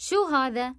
شو هذا؟